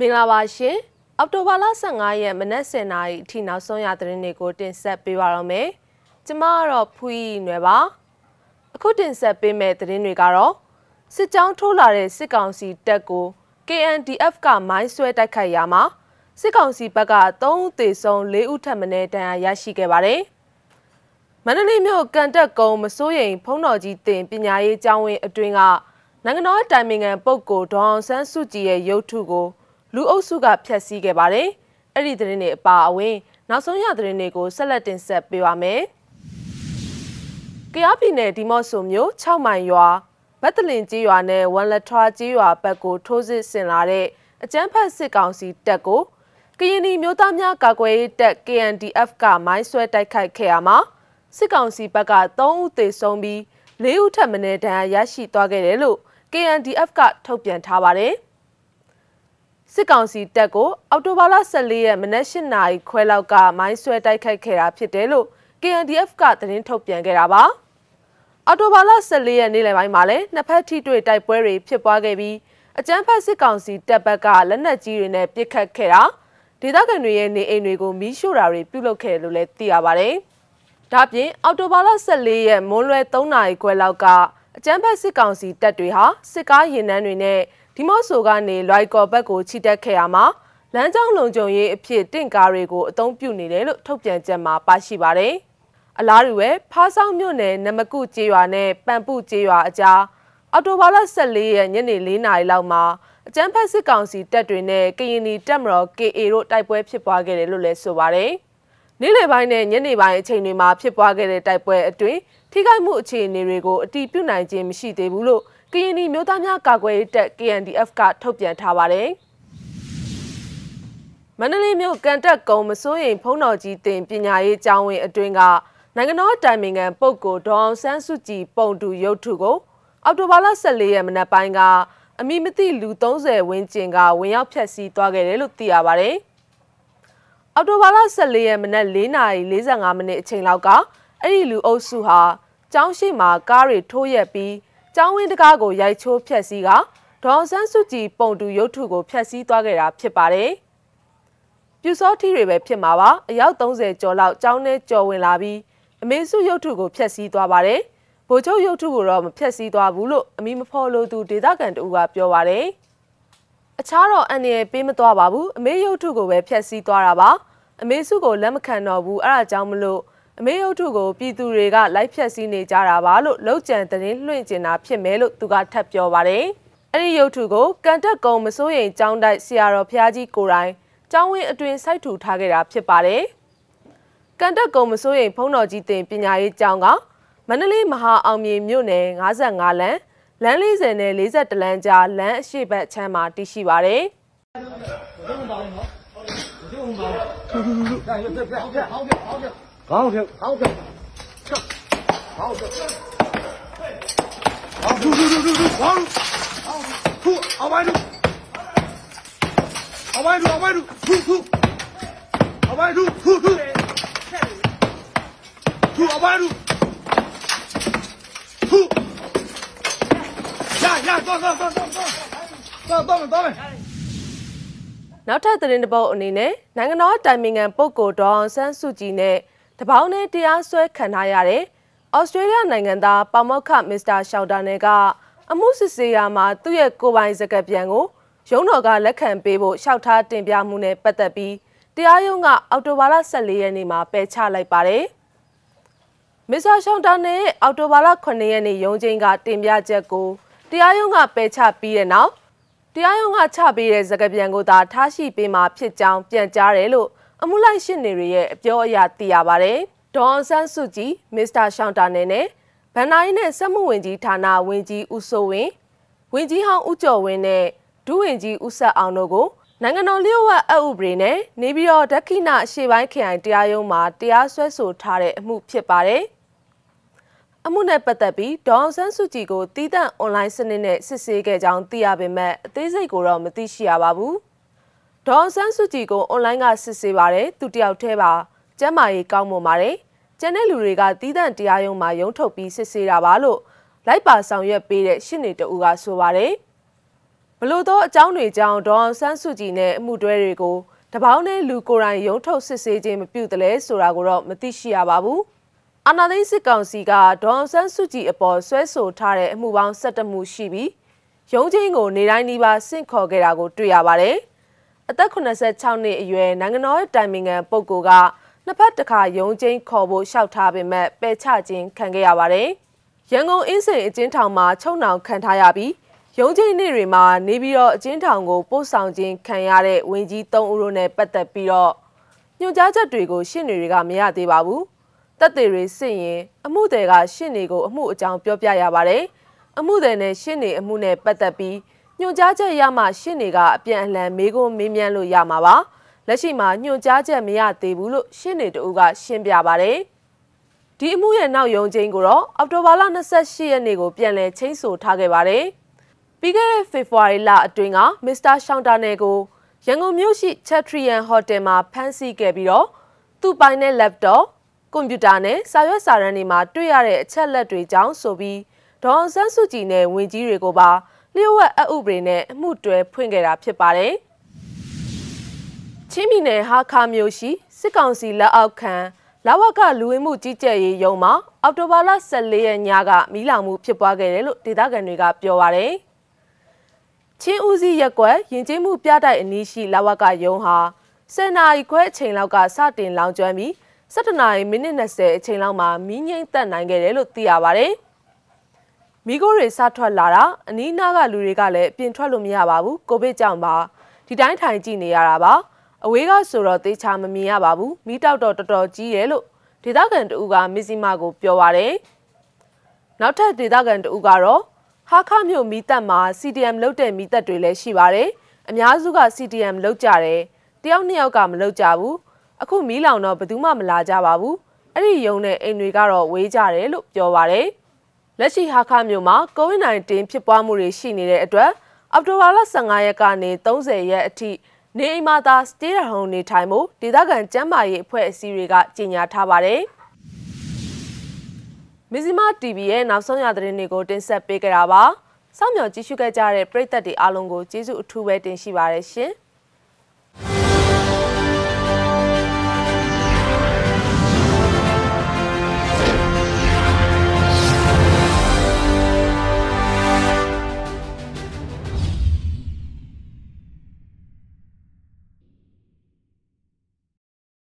မင်္ဂလာပါရှင်အောက်တိုဘာလ15ရက်မနက်10:00နာရီအထိနောက်ဆုံးရသတင်းတွေကိုတင်ဆက်ပေးပါရမယ်ကျမကတော့ဖူးရီနွယ်ပါအခုတင်ဆက်ပေးမယ့်သတင်းတွေကတော့စစ်ကြောင်းထိုးလာတဲ့စစ်ကောင်စီတပ်ကို KNDF ကမိုင်းဆွဲတိုက်ခိုက်ရာမှာစစ်ကောင်စီဘက်က3ဦးသေဆုံး4ဦးထပ်မံဒဏ်ရာရရှိခဲ့ပါတယ်မန္တလေးမြို့ကန်တက်ကုန်းမစိုးရိမ်ဖုံးတော်ကြီးတင်ပညာရေးကျောင်းဝင်းအတွင်းကနိုင်ငံတော်တိုင်ပင်ခံပုဂ္ဂိုလ်ဒေါအောင်ဆန်းစုကြည်ရဲ့ရုပ်ထုကို လူအုပ်စုကဖျက်ဆီးခဲ့ပါတယ်။အဲ့ဒီသတင်းတွေအပါအဝင်နောက်ဆုံးရသတင်းတွေကိုဆက်လက်တင်ဆက်ပေးပါမယ်။ကြားပြည်နယ်ဒီမော့ဆိုမြို့6မိုင်ရွာဗတ်တလင်ကြီးရွာနဲ့ဝန်လက်ထွားကြီးရွာဘက်ကိုထိုးစစ်ဆင်လာတဲ့အကြမ်းဖက်စစ်ကောင်စီတပ်ကိုကရင်ပြည်မျိုးသားများကာကွယ်ရေးတပ် KNDF ကမိုင်းဆွဲတိုက်ခိုက်ခဲ့ရမှာစစ်ကောင်စီဘက်က3ဦးသေဆုံးပြီး4ဦးထပ်မံဒဏ်ရာရရှိသွားခဲ့တယ်လို့ KNDF ကထုတ်ပြန်ထားပါတယ်။ စစ်ကောင်စီတပ်ကိုအော်တိုဘာလ14ရက်မနက်၈နာရီခွဲလောက်ကမိုင်းဆွဲတိုက်ခိုက်ခဲ့တာဖြစ်တယ်လို့ KNDF ကသတင်းထုတ်ပြန်ခဲ့တာပါ။အော်တိုဘာလ14ရက်နေ့လယ်ပိုင်းမှာလည်းနှစ်ဖက်ထိတွေ့တိုက်ပွဲတွေဖြစ်ပွားခဲ့ပြီးအကြမ်းဖက်စစ်ကောင်စီတပ်ဘက်ကလက်နက်ကြီးတွေနဲ့ပစ်ခတ်ခဲ့တာဒေသခံတွေရဲ့နေအိမ်တွေကိုမီးရှို့တာတွေပြုလုပ်ခဲ့တယ်လို့လည်းသိရပါတယ်။ဒါပြင်အော်တိုဘာလ14ရက်မွန်းလွဲ3နာရီခွဲလောက်က အကြမ်းဖက်စစ်ကောင်စီတပ်တွေဟာစစ်ကားရင်နှန်းတွေနဲ့ဒီမော့ဆိုကနေလွိုက်ကော်ဘက်ကိုချီတက်ခဲ့ရမှာလမ်းကြောင်းလုံခြုံရေးအဖြစ်တင့်ကားတွေကိုအသုံးပြုနေတယ်လို့ထုတ်ပြန်ချက်မှာပါရှိပါတယ်။အလားတူပဲဖားဆောင်မြို့နယ်နမကုကျေးရွာနဲ့ပန်ပုကျေးရွာအကြားအော်တိုဘာလ14ရက်ညနေ4နာရီလောက်မှာအကြမ်းဖက်စစ်ကောင်စီတပ်တွေနဲ့ကရင်နီတပ်မတော် KA တို့တိုက်ပွဲဖြစ်ပွားခဲ့တယ်လို့လည်းဆိုပါတယ်။နေ့လယ်ပိုင်းနဲ့ညနေပိုင်းအချိန်တွေမှာဖြစ်ပွားခဲ့တဲ့တိုက်ပွဲအတွင်း ထိခိုက်မှုအခြေအနေတွေကိုအတီးပြုနိုင်ခြင်းမရှိသေးဘူးလို့ကရင်ပြည်မျိုးသားများကာကွယ်ရေးတပ် KNDF ကထုတ်ပြန်ထားပါတယ်။မန္တလေးမြို့ကန်တက်ကုန်းမစိုးရိမ်ဖုံးတော်ကြီးတင်ပညာရေးကျောင်းဝင်းအတွင်းကနိုင်ငံတော်တိုင်ပင်ခံပုဂ္ဂိုလ်ဒေါအောင်ဆန်းစုကြည်ပုံတူရုပ်ထုကိုအောက်တိုဘာလ14ရက်မနက်ပိုင်းကအမိမသိလူ30ဝန်းကျင်ကဝင်ရောက်ဖျက်ဆီးသွားခဲ့တယ်လို့သိရပါတယ်။အောက်တိုဘာလ14ရက်မနက်4:45မိနစ်အချိန်လောက်ကအဲ့ဒီလူအုပ်စုဟာ ကျောင်းရှိမှာကားတွေထိုးရက်ပြီးကျောင်းဝင်းတကားကိုရိုက်ချိုးဖျက်ဆီးကဒေါန်ဆန်းစုကြည်ပုံတူရုပ်ထုကိုဖျက်ဆီးသွားခဲ့တာဖြစ်ပါတယ်။ပြူစောထီတွေပဲဖြစ်မှာပါအယောက်30ကျော်လောက်ကျောင်းထဲကျော်ဝင်လာပြီးအမေစုရုပ်ထုကိုဖျက်ဆီးသွားပါတယ်။ဗိုလ်ချုပ်ရုပ်ထုကိုတော့မဖျက်ဆီးသွားဘူးလို့အမိမဖော်လို့သူဒေသခံတူကပြောပါတယ်။အခြားတော့အန်ရယ်ပေးမသွားပါဘူးအမေရုပ်ထုကိုပဲဖျက်ဆီးသွားတာပါ။အမေစုကိုလက်မခံတော့ဘူးအဲ့ဒါကြောင့်မလို့ အမေရုပ်ထုကိုပြည်သူတွေကလိုက်ဖြတ်စည်းနေကြတာပါလို့လောက်ကျန်သတင်းလွှင့်ကျင်တာဖြစ်မယ်လို့သူကထပ်ပြောပါတယ်။အဲ့ဒီရုပ်ထုကိုကန်တက်ကုံမစိုးရိမ်ចောင်းတိုက်ဆရာတော်ဖျားကြီးကိုတိုင်ចောင်းဝင်းအတွင်စိုက်ထူထားခဲ့တာဖြစ်ပါတယ်။ကန်တက်ကုံမစိုးရိမ်ဖုံးတော်ကြီးတင်ပညာရေးကျောင်းကမန္တလေးမဟာအောင်မြေမြို့နယ်55လမ်းလမ်း40နဲ့41လမ်းကြားလမ်းအရှိတ်ချမ်းမှာတည်ရှိပါတယ်။ဘယ်လိုပါလဲနော်။ဘယ်လိုပါလဲ။ဟုတ်ကဲ့ဟုတ်ကဲ့ဟုတ်ကဲ့ဟုတ်ကဲ့ 好跳，好跳，跳，好跳，好，住住住住住，好，好，出，好歪住，好歪住，好歪住，出出，好歪住，出出，出好歪住，出，呀呀，သွားသွားသွားသွားသွားသွားမယ်သွားမယ်နောက်ထပ်သတင်းတစ်ပုဒ်အနေနဲ့နိုင်ငံတော်တိုင်ပင်ခံပုဂ္ဂိုလ်ဒေါအောင်ဆန်းစုကြည်နဲ့ တပေါင်းနဲ့တရားစွဲခံထားရတဲ့ဩစတြေးလျနိုင်ငံသားပေါမောက်ခမစ္စတာရှောက်တာနယ်ကအမှုစစ်ဆေးရာမှာသူ့ရဲ့ကိုပိုင်စကားပြန်ကိုရုံးတော်ကလက်ခံပေးဖို့ရှောက်ထားတင်ပြမှုနဲ့ပတ်သက်ပြီးတရားရုံးကအော်တိုဘာလ14ရက်နေ့မှာပယ်ချလိုက်ပါတယ်။မစ္စတာရှောက်တာနယ်ရဲ့အော်တိုဘာလ9ရက်နေ့ရုံးချင်းကတင်ပြချက်ကိုတရားရုံးကပယ်ချပြီးတဲ့နောက်တရားရုံးကချပေးတဲ့စကားပြန်ကိုသာထားရှိပေးမှာဖြစ်ကြောင်းပြန်ကြားတယ်လို့ အမှုလိုက်ရှင်းနေတွေရဲ့အပြောအရသိရပါတယ်။ဒေါ်ဆန်းစုကြည်မစ္စတာရှောင်းတာနယ်နဲ့ဗန်နိုင်းနဲ့စက်မှုဝင်ကြီးဌာနဝင်ကြီးဦးစိုးဝင်းဝင်ကြီးဟောင်းဦးကျော်ဝင်းနဲ့ဒုဝင်ကြီးဦးဆက်အောင်တို့ကိုနိုင်ငံတော်လျှို့ဝှက်အဥပဒေနဲ့နေပြည်တော်ဒက္ခိဏရှေ့ပိုင်းခရိုင်တရားရုံးမှာတရားစွဲဆိုထားတဲ့အမှုဖြစ်ပါတယ်။အမှုနဲ့ပတ်သက်ပြီးဒေါအောင်ဆန်းစုကြည်ကိုတီးတန့်အွန်လိုင်းစနစ်နဲ့စစ်ဆေးခဲ့ကြောင်းသိရပေမဲ့အသေးစိတ်ကိုတော့မသိရှိရပါဘူး။ ဒေါ်ဆန်းစုကြည်ကိုအွန်လိုင်းကစစ်ဆေးပါတယ်သူတယောက်တည်းပါကျမ်းမာရေးကောင်းမွန်ပါတယ်ကျန်တဲ့လူတွေကတီးတန့်တရားရုံးမှာရုံးထုတ်ပြီးစစ်ဆေးတာပါလို့လိုက်ပါဆောင်ရွက်ပေးတဲ့ရှင်းနေတူကဆိုပါတယ်ဘလို့သောအကြောင်းတွေကြောင့်ဒေါအောင်ဆန်းစုကြည်နဲ့အမှုတွဲတွေကိုတပေါင်းနဲ့လူကိုယ်တိုင်ရုံထုတ်စစ်ဆေးခြင်းမပြုတ်တယ်ဆိုတာကိုတော့မသိရှိရပါဘူး။အာဏာသိမ်းစစ်ကောင်စီကဒေါအောင်ဆန်းစုကြည်အပေါ်ဆွဲဆိုထားတဲ့အမှုပေါင်း၁၁မှုရှိပြီးရုံးချင်းကိုနေတိုင်းနှီးပါဆင့်ခေါ်ခဲ့တာကိုတွေ့ရပါတယ်။ အသက်86နှစ်အရွယ်နိုင်ငံတော်တိုင်ပင်ခံပုဂ္ဂိုလ်ကနှစ်ဖက်တစ်ခါရုံးချင်းခေါ်ဖို့လျှောက်ထားပေမဲ့ပယ်ချခြင်းခံခဲ့ရပါတယ်။ရန်ကုန်အင်းစိန်အကျဉ်းထောင်မှာချုံနှောင်ခံထားရပြီးရုံးချင်းနေ့တွေမှာနေပြီးတော့အကျဉ်းထောင်ကိုပို့ဆောင်ခြင်းခံရတဲ့ဝင်ကြီး၃ဦးတို့နဲ့ပတ်သက်ပြီးတော့ညွှန်ကြားချက်တွေကိုရှင်းနေတွေကမရသေးပါဘူး။တပ်တွေစစ်ရင်အမှုတွေကရှင်းနေကိုအမှုအကြောင်းပြောပြရပါတယ်။အမှုတွေနဲ့ရှင်းနေအမှုနဲ့ပတ်သက်ပြီး ညွှန်ကြားချက်ရမှရှင်းနေကအပြန်အလှန်မေးခွန်းမေးမြန်းလို့ရမှာပါ။လက်ရှိမှာညွှန်ကြားချက်မရသေးဘူးလို့ရှင်းနေတူကရှင်းပြပါတယ်။ဒီအမှုရဲ့နောက်ယုံချင်းကိုတော့အောက်တိုဘာလ28ရက်နေ့ကိုပြန်လည်ချင်းဆိုထားခဲ့ပါတယ်။ပြီးခဲ့တဲ့ဖေဖော်ဝါရီလအတွင်းကမစ္စတာရှောင်းတာနယ်ကိုရန်ကုန်မြို့ရှိချက်ထရီယန်ဟိုတယ်မှာဖမ်းဆီးခဲ့ပြီးတော့သူ့ပိုင်တဲ့ laptop ကွန်ပျူတာနဲ့စာရွက်စာတမ်းတွေမှာတွေ့ရတဲ့အချက်လက်တွေကြောင့်ဆိုပြီးဒေါအောင်ဆန်းစုကြည်နဲ့ဝင်ကြီးတွေကိုပါ လျှို့ဝှက်အဥပဒေနဲ့အမှုတွဲဖွင့်ခဲ့တာဖြစ်ပါတယ်။ချင်းမီနယ်ဟာခါမြို့ရှိစစ်ကောင်စီလက်အောက်ခံလာဝကလူဝင်မှုကြီးကြပ်ရေးရုံးမှာအော်တိုဘာလ14ရက်ညကမီးလောင်မှုဖြစ်ပွားခဲ့တယ်လို့ဒေသခံတွေကပြောပါရယ်။ချင်းဦးစီးရက်ကွက်ယဉ်ကျေးမှုပြတိုက်အနီးရှိလာဝကရုံးဟာ10နာရီခွဲအချိန်လောက်ကစတင်လောင်ကျွမ်းပြီး17နာရီမိနစ်20အချိန်လောက်မှာမီးငိမ့်သက်နိုင်ခဲ့တယ်လို့သိရပါဗျ။ မီးခိုးတွေစထွက်လာတာအနီးနားကလူတွေကလည်းပြင်ထွက်လို့မရပါဘူးကိုဗစ်ကြောင့်ပါဒီတိုင်းထိုင်ကြည့်နေရတာပါအဝေးကဆိုတော့တေချာမမြင်ရပါဘူးမီးတောက်တော့တော်တော်ကြီးတယ်လို့ဒေသခံတဦးကမစ္စည်းမကိုပြောပါတယ်။နောက်ထပ်ဒေသခံတဦးကတော့ဟာခမြို့မီတက်မှာ CDM လုတ်တဲ့မီတက်တွေလည်းရှိပါတယ်။အများစုက CDM လုတ်ကြတယ်။တယောက်နှစ်ယောက်ကမလုတ်ကြဘူး။အခုမီးလောင်တော့ဘယ်သူမှမလာကြပါဘူး။အဲ့ဒီယုံတဲ့အိမ်တွေကတော့ဝေးကြတယ်လို့ပြောပါတယ်။ လက်ရှိဟာခမြို့မှာ COVID-19 ဖြစ်ပွားမှုတွေရှိနေတဲ့အတွက်အောက်တိုဘာလ15ရက်ကနေ30ရက်အထိနေအိမ်မှာသာ stay at home နေထိုင်ဖို့ဒေသခံကျန်းမာရေးအဖွဲ့အစည်းတွေကကြေညာထားပါတယ်။မီဇီမာ TV ရဲ့နောက်ဆုံးရသတင်းတွေကိုတင်ဆက်ပေးကြတာပါ။စောင့်မျှော်ကြည့်ရှုခဲ့ကြတဲ့ပရိသတ်တွေအားလုံးကိုကျေးဇူးအထူးပဲတင်ရှိပါရရှင်။